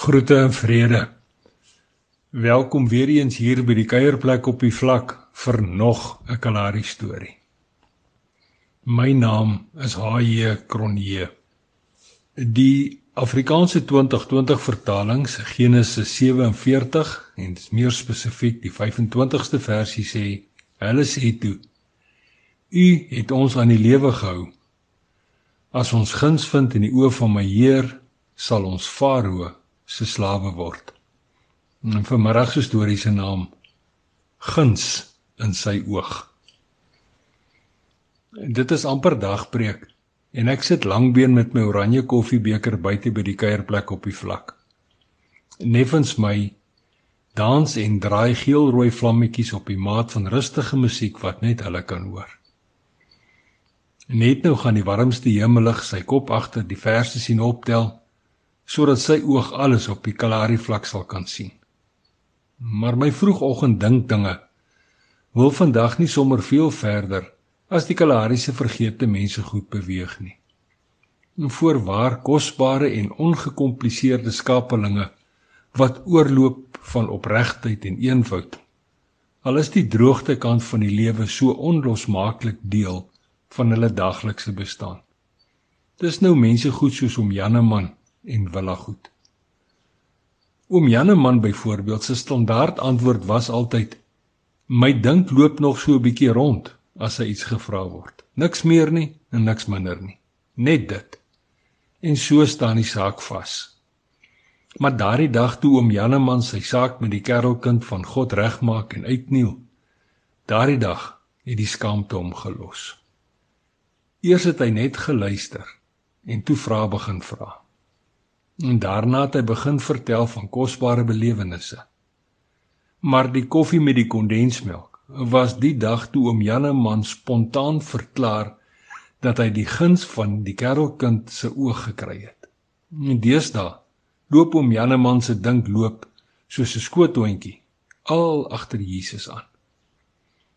Groete en vrede. Welkom weer eens hier by die kuierplek op die vlak vir nog 'n Kalahari storie. My naam is H.J. Kronje. Die Afrikaanse 2020 vertalings Genesis 47 en meer spesifiek die 25ste versie sê: Hulle sê toe: U het ons aan die lewe gehou. As ons guns vind in die oë van my Heer, sal ons Farao se slawe word. En vanmiddag se storie se naam Guns in sy oog. Dit is amper dagbreek en ek sit langbeen met my oranje koffiebeker buite by die kuierplek op die vlak. Neffens my dans en draai geelrooi vlammetjies op die maat van rustige musiek wat net hulle kan hoor. Net nou gaan die warmste hemelig sy kop agter die verste sien optel sodat sy oog alles op die Kalahari vlak sal kan sien. Maar my vroegoggend dink dinge wil vandag nie sommer veel verder as die Kalahari se vergeete mense goed beweeg nie. En voorwaar kosbare en ongekompliseerde skapelinge wat oorloop van opregtheid en eenvoud. Al is die droogte kant van die lewe so onlosmaaklik deel van hulle daglikse bestaan. Dis nou mense goed soos om Janneman en Willagoed. Oom Janneman byvoorbeeld se standaard antwoord was altyd: "My dink loop nog so 'n bietjie rond as hy iets gevra word. Niks meer nie en niks minder nie. Net dit." En so staan die saak vas. Maar daardie dag toe oom Janneman sy saak met die kerelkind van God regmaak en uitniel, daardie dag het die skaamte hom gelos. Eers het hy net geluister en toe vra begin vra. En daarna het hy begin vertel van kosbare belewennisse. Maar die koffie met die kondensmelk was die dag toe oom Janneman spontaan verklaar dat hy die guns van die kerelkind se oog gekry het. En deesdae loop oom Janneman se dink loop soos 'n skoothondjie al agter Jesus aan.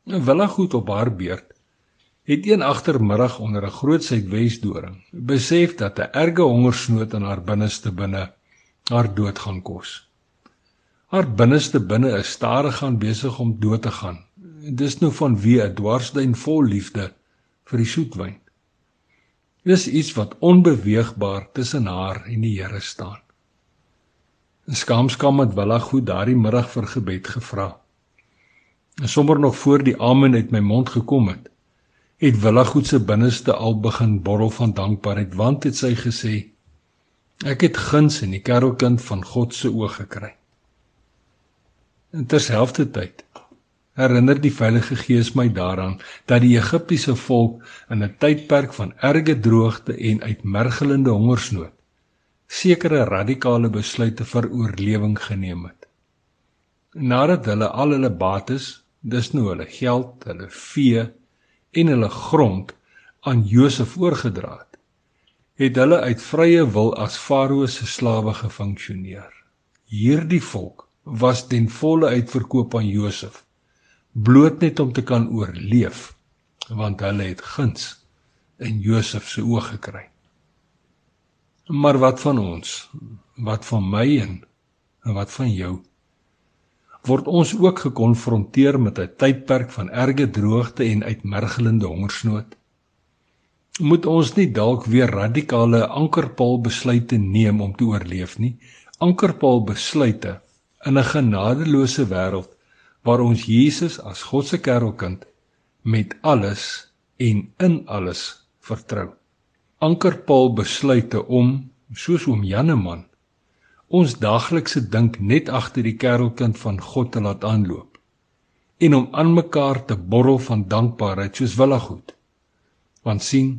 En wille goed op haar beurt het een agtermiddag onder 'n groot suidwesdoring besef dat 'n erge hongersnood in haar binneste binne haar dood gaan kos. Haar binneste binne is stadig gaan besig om dood te gaan. Dis nou van wie 'n dwarsduin vol liefde vir die soetwyn. Dis iets wat onbeweegbaar tussen haar en die Here staan. 'n Skaamskam het Willa goed daardie middag vir gebed gevra. En sommer nog voor die amen uit my mond gekom het, het Willagoed se binneste al begin borrel van dankbaarheid want het sy gesê ek het guns in die kerelkind van God se oë gekry. Terselfdertyd herinner die Heilige Gees my daaraan dat die Egiptiese volk in 'n tydperk van erge droogte en uitmergelende hongersnood sekere radikale besluite vir oorlewing geneem het. Nadat hulle al hulle bates, dis nou hulle geld, hulle vee en hulle grond aan Josef oorgedra het, het hulle uit vrye wil as Farao se slawe gefunksioneer. Hierdie volk was ten volle uitverkoop aan Josef, bloot net om te kan oorleef, want hulle het guns in Josef se oë gekry. Maar wat van ons? Wat van my en wat van jou? Word ons ook gekonfronteer met 'n tydperk van erge droogte en uitmergelende hongersnood. Moet ons nie dalk weer radikale ankerpaal besluite neem om te oorleef nie? Ankerpaal besluite in 'n genadeloose wêreld waar ons Jesus as God se kerelkind met alles en in alles vertrou. Ankerpaal besluite om soos oom Janneman ons daglikse dink net agter die kerelkind van God te laat aanloop en om aan mekaar te borrel van dankbaarheid soos willagoed. Want sien,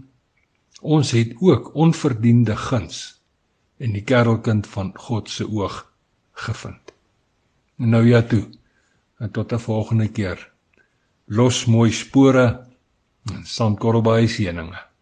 ons het ook onverdiende guns in die kerelkind van God se oog gevind. Nou ja toe. En tot 'n volgende keer. Los mooi spore en sandkorrelbaai seëninge.